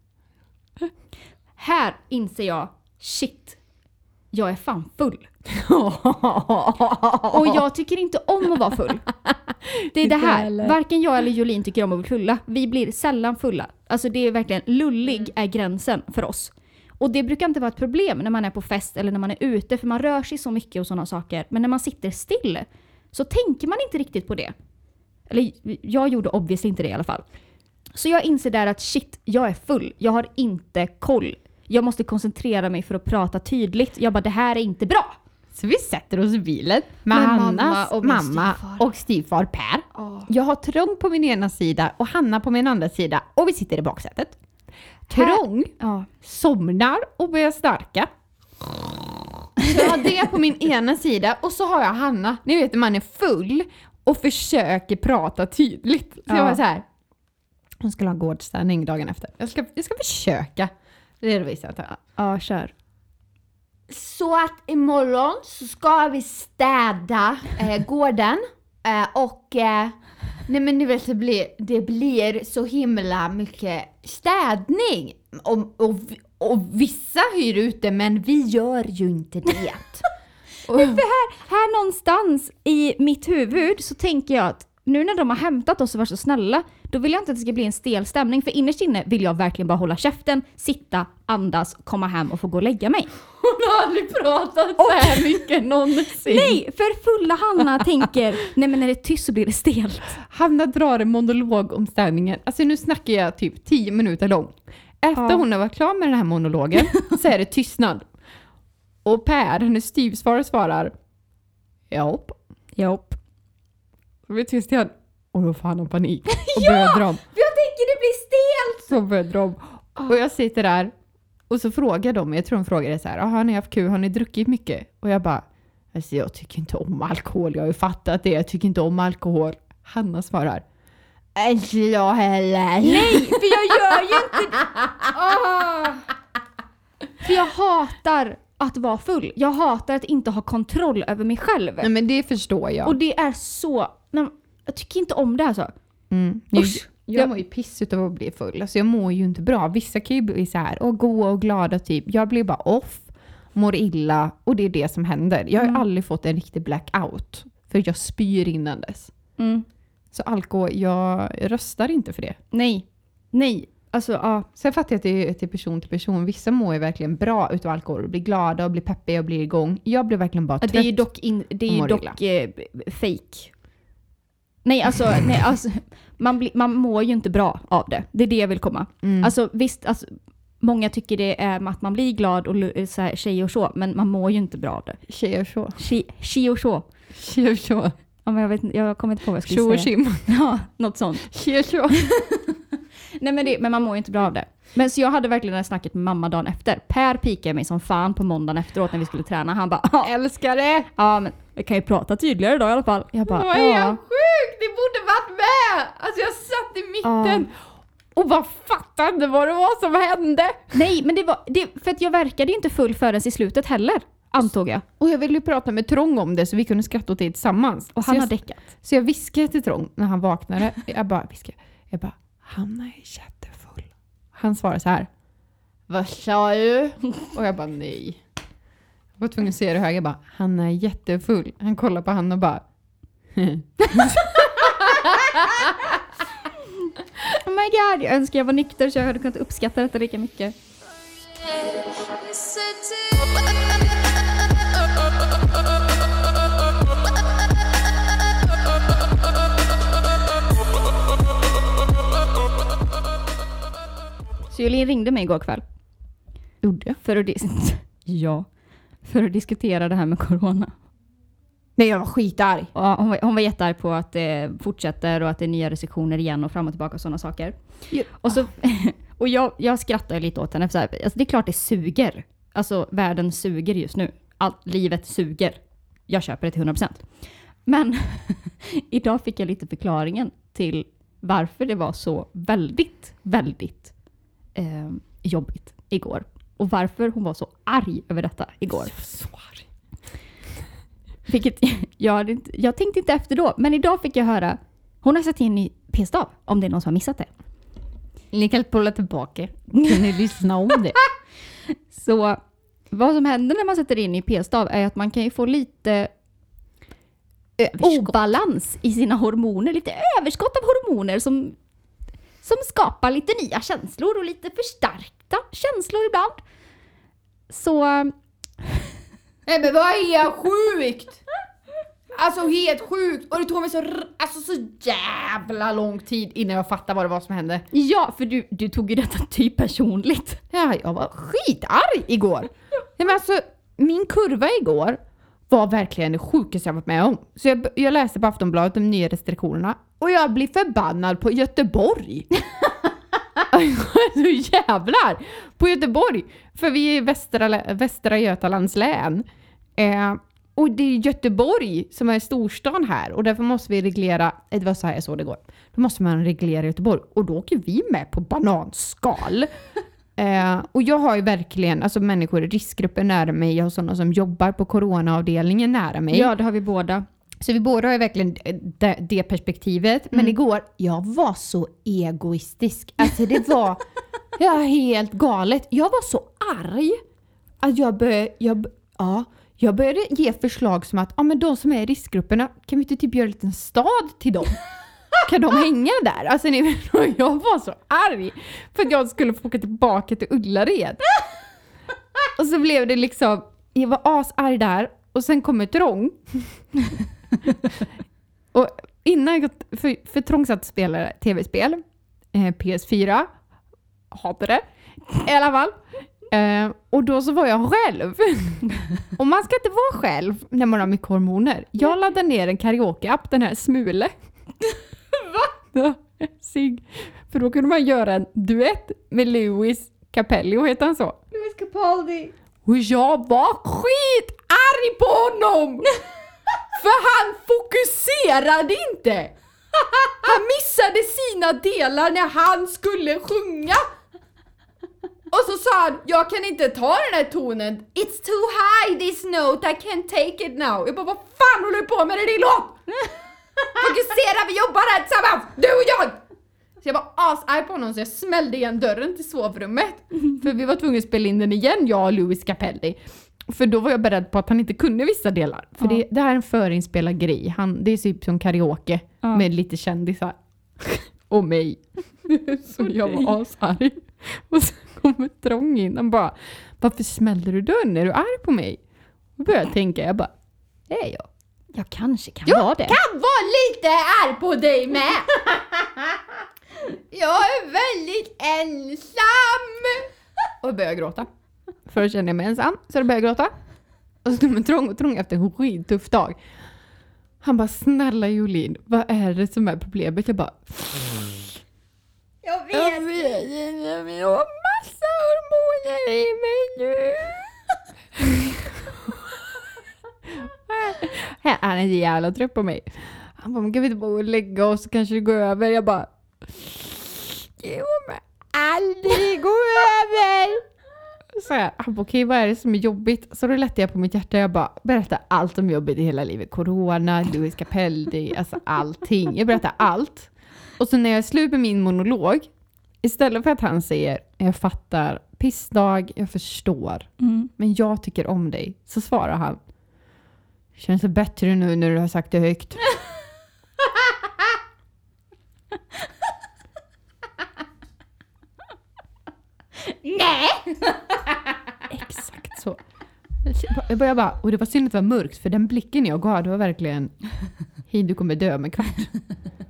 Här inser jag, shit, jag är fan full. Och jag tycker inte om att vara full. Det är det här, varken jag eller Jolin tycker om att bli fulla. Vi blir sällan fulla. Alltså det är verkligen, lullig är gränsen för oss. Och det brukar inte vara ett problem när man är på fest eller när man är ute, för man rör sig så mycket och sådana saker. Men när man sitter still så tänker man inte riktigt på det. Eller jag gjorde obviously inte det i alla fall. Så jag inser där att shit, jag är full. Jag har inte koll. Jag måste koncentrera mig för att prata tydligt. Jag bara, det här är inte bra. Så vi sätter oss i bilen med, Med mamma Hannas och min mamma styvfar. och styvfar Per. Jag har Trång på min ena sida och Hanna på min andra sida och vi sitter i baksätet. Trång Ja. somnar och börjar snarka. Så jag har det på min ena sida och så har jag Hanna, ni vet när man är full och försöker prata tydligt. Så jag Ja. var så här. Hon skulle ha gårdsstädning dagen efter. Jag ska, jag ska försöka redovisa det. här. Ja, kör. Så att imorgon så ska vi städa eh, gården eh, och eh, nej men ni vet det blir, det blir så himla mycket städning och, och, och vissa hyr ut det men vi gör ju inte det. och, För här, här någonstans i mitt huvud så tänker jag att nu när de har hämtat oss och varit så snälla, då vill jag inte att det ska bli en stel stämning. För innerst inne vill jag verkligen bara hålla käften, sitta, andas, komma hem och få gå och lägga mig. hon har aldrig pratat så här mycket någonsin. Nej, för fulla Hanna tänker, nej men när det är tyst så blir det stelt. Hanna drar en monolog om städningen. Alltså nu snackar jag typ 10 minuter lång. Efter Ja. hon har varit klar med den här monologen så är det tystnad. Och Per, hennes styvsvar, svarar Japp. Jopp. Så blir det tyst igen. Och då får han panik och börjar dra om. Jag tänker det blir stelt! Så börjar dra om. Och jag sitter där och så frågar de, jag tror de frågade så här, "Ah, har ni haft kul, har ni druckit mycket? Och jag bara, alltså jag tycker inte om alkohol, jag har ju fattat det, jag tycker inte om alkohol. Hanna svarar, inte jag heller. Nej, för jag gör ju inte Åh. För jag hatar att vara full. Jag hatar att inte ha kontroll över mig själv. Nej men det förstår jag. Och det är så... Jag tycker inte om det alltså. Mm. Jag, jag mår ju piss utav att bli full. Alltså jag mår ju inte bra. Vissa kan ju bli så här och goa och glada typ. Jag blir bara off, mår illa och det är det som händer. Jag har Mm. aldrig fått en riktig blackout. För jag spyr innan dess. Mm. Så alkohol, jag röstar inte för det. Nej. Nej. Alltså ja. Sen fattar jag att det är till person till person. Vissa mår ju verkligen bra utav alkohol. Blir glada och blir peppiga och blir igång. Jag blir verkligen bara trött. Det är ju dock, in, det är ju dock eh, fake. Nej alltså, nej, alltså man, blir- man mår ju inte bra av det. Det är det jag vill komma. Mm. Alltså visst, alltså, många tycker det är att man blir glad och så här, tjej och så, men man mår ju inte bra av det. Tjejer så. Tjej, tjej och så. Tjejer så. Ja, men jag, vet, jag kommer inte på vad jag skulle Tjo och säga. tjim. Ja, något sånt. Tjejer så. Nej men, det, men man mår ju inte bra av det. Men så jag hade verkligen det här snacket med mamma dagen efter. Per pikade mig som fan på måndagen efteråt när vi skulle träna. Han bara "Ja, Älskar det! ja men vi kan ju prata tydligare då i alla fall. Jag bara ja. Ni borde varit med! Alltså jag satt i mitten och bara fattade inte vad det var som hände. Nej men det var, det, för att jag verkade ju inte full förrän i slutet heller. Antog jag. Och jag ville ju prata med Trång om det så vi kunde skratta åt det tillsammans. Och så han jag, har däckat. Så jag viskade till Trång när han vaknade. Jag bara viskade. Jag bara, Hanna är jättefull. Han svarade så här. Vad sa du? Och jag bara nej. Jag var tvungen att se det höger. Jag bara, Hanna är jättefull. Han kollar på Hanna och bara, Oh my god, jag önskar jag var nykter så jag hade kunnat uppskatta detta lika mycket. Så Jolin ringde mig igår kväll. gjorde jag? För att dis- ja. för att diskutera det här med corona. Nej jag var skitarg. Och hon, var, hon var jättearg på att det fortsätter och att det är nya restriktioner igen och fram och tillbaka och sådana saker. Ja. Och, så, och jag, jag skrattar lite åt henne. För så här, alltså det är klart det suger. Alltså världen suger just nu. Allt, livet suger. Jag köper det till 100%. Men idag fick jag lite förklaringen till varför det var så väldigt, väldigt eh, jobbigt igår. Och varför hon var så arg över detta igår. Så arg. Vilket jag, hade inte, jag tänkte inte efter då, men idag fick jag höra hon har satt in i p-stav, om det är någon som har missat det. Ni kan spola tillbaka. Kan ni lyssna om det? Så vad som händer när man sätter in i p-stav är att man kan ju få lite obalans i sina hormoner, lite överskott av hormoner som, som skapar lite nya känslor och lite förstärkta känslor ibland. Så Nej men vad är sjukt? Alltså helt sjukt! Och det tog mig så, alltså, så jävla lång tid innan jag fattade vad det var som hände. ja, för du, du tog ju detta typ personligt. Ja, jag var skitarg igår. Nej, men alltså, min kurva igår var verkligen det sjukaste jag varit med om. Så jag, jag läste på Aftonbladet de nya restriktionerna och jag blir förbannad på Göteborg. så jävlar! På Göteborg! För vi är i Västra, Västra Götalands län. Eh, och det är Göteborg som är storstan här och därför måste vi reglera, eh, det var så här jag såg det igår. Då måste man reglera Göteborg och då åker vi med på bananskal. Eh, och jag har ju verkligen alltså människor i riskgrupper nära mig, jag har sådana som jobbar på coronaavdelningen nära mig. Ja, det har vi båda. Så vi båda har ju verkligen det, det perspektivet. Men igår, jag var så egoistisk. Alltså det var ja, helt galet. Jag var så arg att jag började, jag, ja, jag började ge förslag som att ja, men de som är i riskgrupperna, kan vi inte typ göra en liten stad till dem? Kan de hänga där? Alltså ni, jag var så arg för att jag skulle få åka tillbaka till Ullared. Och så blev det liksom, jag var asarg där och sen kom ett rång. och innan jag gått, för, för Trång satt och spelade tv-spel, eh, PS4, hatade det i alla fall. Eh, och då så var jag själv. och man ska inte vara själv när man har mycket hormoner. Jag laddade ner en karaoke-app, den här Smule. Va? Sig. För då kunde man göra en duett med Lewis Capelli, heter han så? Louis Capaldi. Och jag var skitarg på honom! För han fokuserade inte! Han missade sina delar när han skulle sjunga! Och så sa han, jag kan inte ta den här tonen. It's too high this note, I can't take it now. Jag bara, vad fan håller du på med? Det är din låt! Fokusera, vi jobbar här tillsammans, du och jag! Så jag var asarg på honom så jag smällde igen dörren till sovrummet. För vi var tvungna att spela in den igen, jag och Louis Capelli. För då var jag beredd på att han inte kunde vissa delar. För Ja. det, det här är en förinspelad grej. Han, det är typ som karaoke Ja. med lite kändisar. och mig. så jag var asarg. Och sen kommer Trång in och bara Varför smällde du dörren? Är du arg på mig? Och började jag tänka, jag bara Är jag? Jag kanske kan Jag vara det. kan vara lite arg på dig med! jag är väldigt ensam! Och jag började gråta. Först kände jag mig ensam, så då började jag gråta. Och så stod med Trång och Trång efter en skittuff dag. Han bara, snälla Jolin, vad är det som är problemet? Jag bara, Jag vet. jag vet inte, hormoner i mig nu. Han är så jävla trött på mig. Han bara, men kan vi inte bara gå och lägga oss så kanske det går över? Jag bara, det kommer aldrig gå över. Så här, han bara, okej vad är det som är jobbigt? Så då lättade jag på mitt hjärta. Jag bara, berätta allt om jobbet i hela livet. Corona, Louis Capelli, alltså allting. Jag berättar allt. Och så när jag är slut med min monolog, istället för att han säger jag fattar, pissdag, jag förstår, Mm. men jag tycker om dig, så svarar han Känns det bättre nu när du har sagt det högt? Nej! Exakt så. Jag började bara, och det var synd att det var mörkt för den blicken jag gav, det var verkligen hej du kommer dö om en kvart.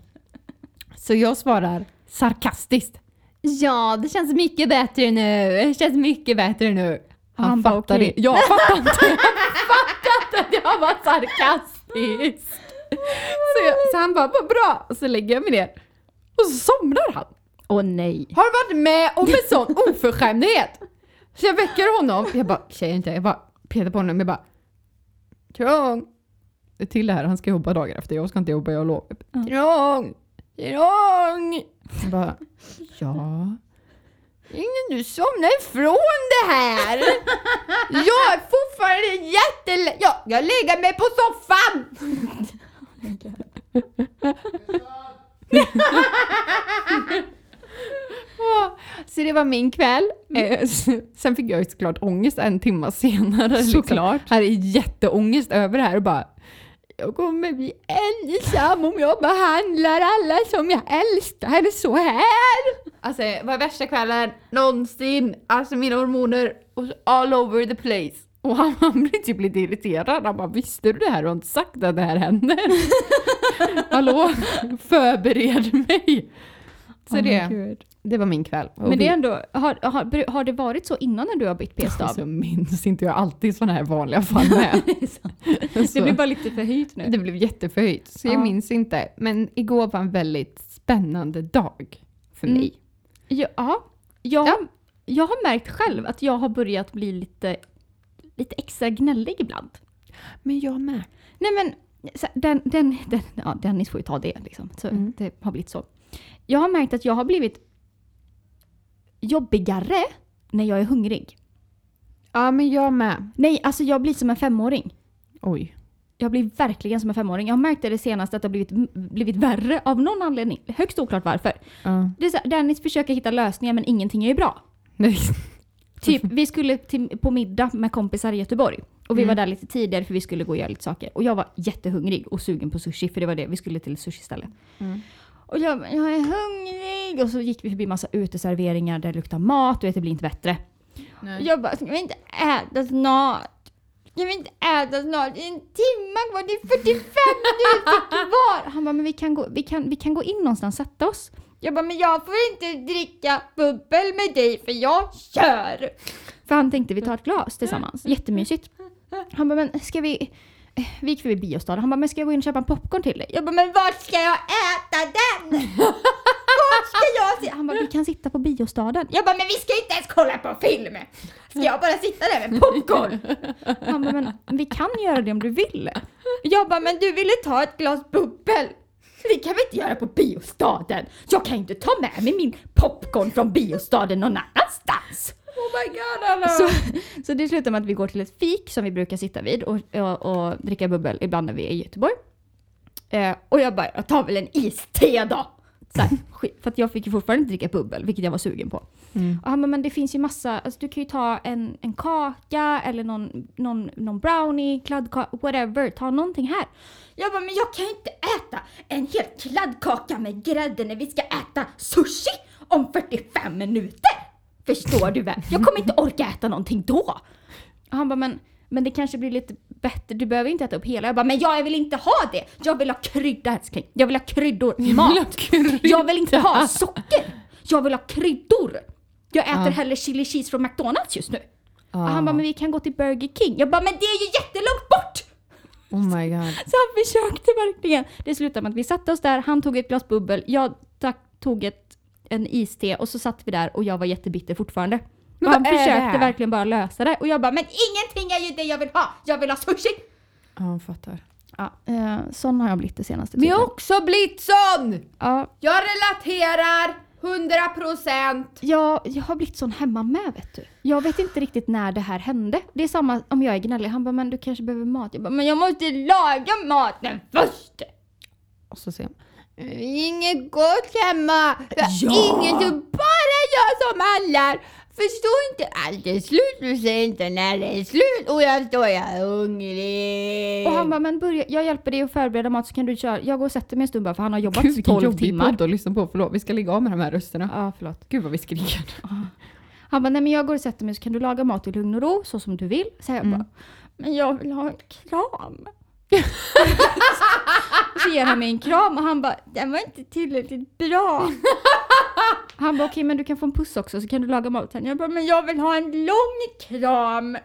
Så jag svarar sarkastiskt. Ja, det känns mycket bättre nu. Det känns mycket bättre nu. Han, Han fattade okej. Jag fattar inte. Han fattade att jag var sarkastisk. Så, jag, så han bara, vad bra. Så lägger jag mig ner. Och så somnar han. Åh nej. Har du varit med om en sån oförskämdhet? Så jag väcker honom. Jag bara, tjejer inte. Jag bara petar på honom. Jag bara, Trong. Till det här, han ska jobba dagar efter. Jag ska inte jobba, jag har lov. Trong. Trong. Jag bara, ja. Ingen du somnar ifrån det här. Jag är fortfarande jättelä... Ja, jag lägger mig på soffan. Så det var min kväll. Eh, s- Sen fick jag ju såklart ångest en timme senare. Såklart. Liksom. Hade jätteångest över det här och bara jag kommer bli ensam om jag behandlar alla som jag älskar så här. Alltså det var värsta kvällen någonsin. Alltså mina hormoner was all over the place. Och han, han blev typ lite irriterad. Han bara, visste du det här? Du har inte sagt att det här händer. Hallå, förbered mig. Så Åh, det. Det var min kväll. Men det är ändå, har, har, har det varit så innan när du har bytt p-stav? Alltså, jag minns inte, jag alltid sådana här vanliga fall med. det blir bara lite förhöjt nu. Det blev jätteförhöjt, så jag Ja. minns inte. Men igår var en väldigt spännande dag för Mm. mig. Ja, ja. Jag, Ja. jag har märkt själv att jag har börjat bli lite, lite extra gnällig ibland. Men jag med. Nej men, den, den, den, ja, Dennis får ju ta det liksom. Så Mm. Det har blivit så. Jag har märkt att jag har blivit jobbigare när jag är hungrig. Ja, men jag med. Nej, alltså jag blir som en femåring. Oj. Jag blir verkligen som en femåring. Jag har märkt det, det senaste att det har blivit, blivit värre av någon anledning. Högst oklart varför. Ja. Det är så, här, Dennis försöker hitta lösningar men ingenting är ju bra. Nej. Typ, vi skulle till, på middag med kompisar i Göteborg. Och vi Mm. var där lite tidigare för vi skulle gå och göra lite saker. Och jag var jättehungrig och sugen på sushi för det var det, vi skulle till sushi-ställe. Mm. Och jag, jag är hungrig! Och så gick vi förbi massa uteserveringar där det luktar mat och vet, det blir inte bättre. Och jag bara, ska vi inte äta snart? Ska vi inte äta snart? Det är en timme kvar, det är 45 minuter kvar! Han bara, men vi kan, gå, vi, kan, vi kan gå in någonstans och sätta oss. Jag bara, men jag får inte dricka bubbel med dig för jag kör! För han tänkte vi tar ett glas tillsammans, jättemysigt. Han bara, men ska vi... eh, Vi gick förbi biostaden, han bara, men ska jag gå in och köpa en popcorn till dig? Jag bara, men vart ska jag äta den? Vart ska jag se? Han bara, vi kan sitta på biostaden. Jag bara, men vi ska inte ens kolla på film! Ska jag bara sitta där med popcorn? Han bara, men vi kan göra det om du vill. Jag bara, men du ville ta ett glas bubbel. Det kan vi inte göra på biostaden. Jag kan inte ta med mig min popcorn från biostaden någon annanstans. Oh my god Anna! Så, så det slutar med att vi går till ett fik som vi brukar sitta vid och, och, och dricka bubbel ibland när vi är i Göteborg. Eh, och jag bara, jag tar väl en iste då! Här, för att jag fick ju fortfarande inte dricka bubbel, vilket jag var sugen på. Mm. Han bara, men det finns ju massa, alltså du kan ju ta en, en kaka eller någon, någon, någon brownie, kladdkaka, whatever, ta någonting här. Jag bara, men jag kan ju inte äta en hel kladdkaka med grädde när vi ska äta sushi om 45 minuter! Förstår du väl? Jag kommer inte orka äta någonting då! Och han bara, men, men det kanske blir lite bättre, du behöver inte äta upp hela. Jag bara, men jag vill inte ha det! Jag vill ha krydda älskling. Jag vill ha kryddor i mat. Jag vill inte ha socker! Jag vill ha kryddor! Jag äter Ja. hellre chili cheese från McDonalds just nu. Ah. Och han bara, men vi kan gå till Burger King. Jag bara, men det är ju jättelångt bort! Oh my god. Så han försökte verkligen. Det slutade med att vi satte oss där, han tog ett glas bubbel, jag tog ett, en iste och så satt vi där och jag var jättebitter fortfarande. Men Och han försökte verkligen bara lösa det och jag bara, men ingenting är ju det jag vill ha! Jag vill ha sushi! Ja, jag fattar. Ja, eh, sån har jag blivit det senaste Men jag har tiden. också blivit sån! Ja, Jag relaterar 100%. jag, jag har blivit sån hemma med vet du. Jag vet inte riktigt när det här hände. Det är samma om jag är gnällig. Han bara, men du kanske behöver mat. Jag bara, men jag måste laga maten först! Och så ser man. Inget gott hemma. Ja. Ingen så bara jag som handlar. Förstår inte allt är slut. Du säger inte när det är slut. Och jag står jag hungrig. Och han bara, men börja, jag hjälper dig att förbereda mat så kan du köra. Jag går och sätter mig en stund bara för han har jobbat Gud vilken 12 jobbig timmar. podd att lyssna på. Förlåt, vi ska lägga av med de här rösterna. Ja, förlåt. Gud vad vi skriker. Han bara, nej men jag går och sätter mig så kan du laga mat i lugn och ro så som du vill. Så jag Mm. bara, men jag vill ha en kram. så ger han mig en kram och han bara, den var inte tillräckligt bra. Han bara okej men du kan få en puss också så kan du laga maten. Jag bara men jag vill ha en lång kram.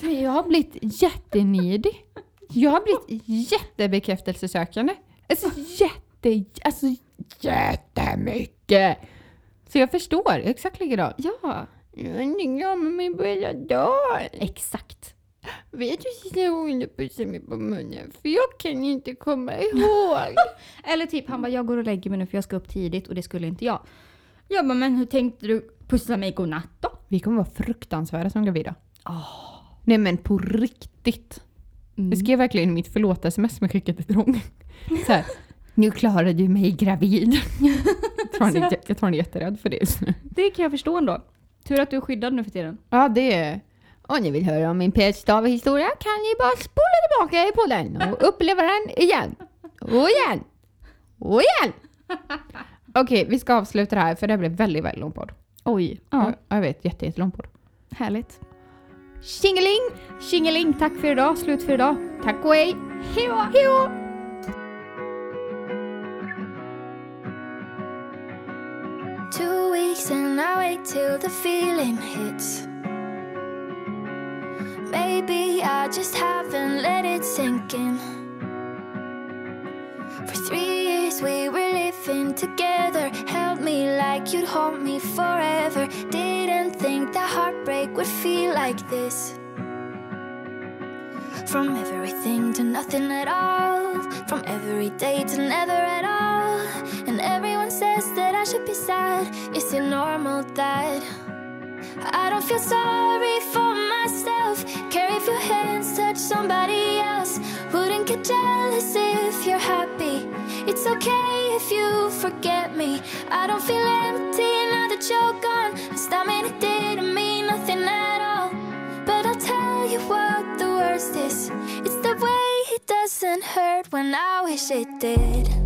Men jag har blivit jättenidig. Jag har blivit jättebekräftelsesökande. Alltså jätte, alltså jättemycket. Så jag förstår exakt likadant. Ja, Jag mig på hela dagen. exakt. Vet du sista gången du pussade mig på munnen? För jag kan inte komma ihåg. Eller typ han bara jag går och lägger mig nu för jag ska upp tidigt och det skulle inte jag. Jag bara men hur tänkte du pussa mig godnatt då? Vi kommer vara fruktansvärda som gravida. Nej men på riktigt. Jag skrev verkligen mitt förlåt-sms som jag skickade till Ronny. Så här, nu klarar du mig gravid. jag, tror han är, jag tror han är jätterädd för det just nu. Det kan jag förstå ändå. Tur att du är skyddad nu för tiden. Ja det är... Om ni vill höra om min petstav-historia kan ni bara spola tillbaka i podden och uppleva den igen. Och igen. Och igen. Okej, vi ska avsluta det här för det här blev väldigt, väldigt lång podd. Oj. Ja. Ja, Jag vet, jätte, jättelång podd. härligt. Tjingeling! Tjingeling, tack för idag. Slut för idag. Tack och hej! Hejdå! Hejdå! Two weeks and I wait till the feeling hits. Maybe I just haven't let it sink in. For three years we were living together. Held me like you'd hold me forever. Didn't think that heartbreak would feel like this. From everything to nothing at all. From every day to never at all. And everyone says that I should be sad. Is it normal that I don't feel sorry for myself? Care if your hands touch somebody else. Wouldn't get jealous if you're happy. It's okay if you forget me. I don't feel empty now that you're gone. Stop me, it didn't mean nothing at all. But I'll tell you what the worst is. It's the way it doesn't hurt when I wish it did.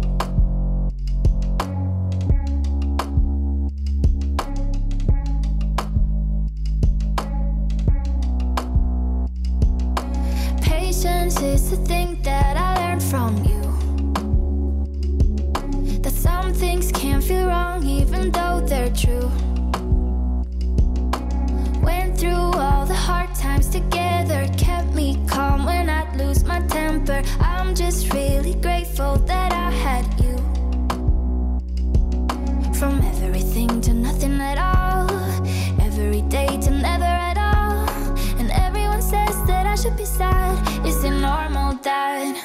Patience is the thing that I learned from you. That some things can feel wrong even though they're true. Went through all the hard times together, kept me calm when I'd lose my temper. I'm just really grateful that I had you. From everything to nothing at all, that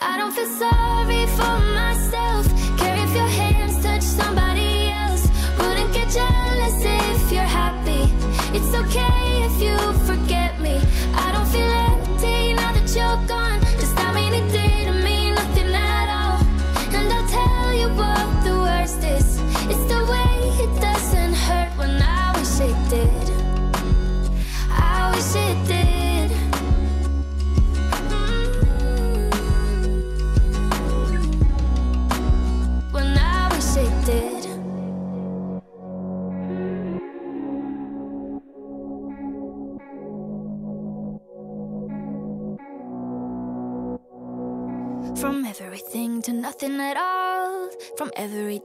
I don't feel sorry for myself? Care if your hands touch somebody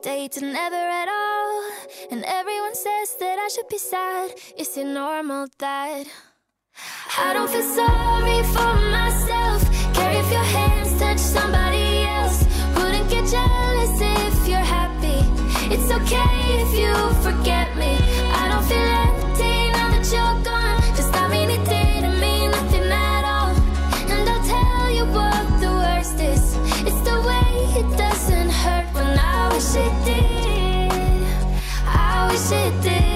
day to never at all. And everyone says that I should be sad. Is it normal that I don't feel sorry for myself? Care if your hands touch somebody else. Wouldn't get jealous if you're happy. It's okay if you forget me. I don't feel c'était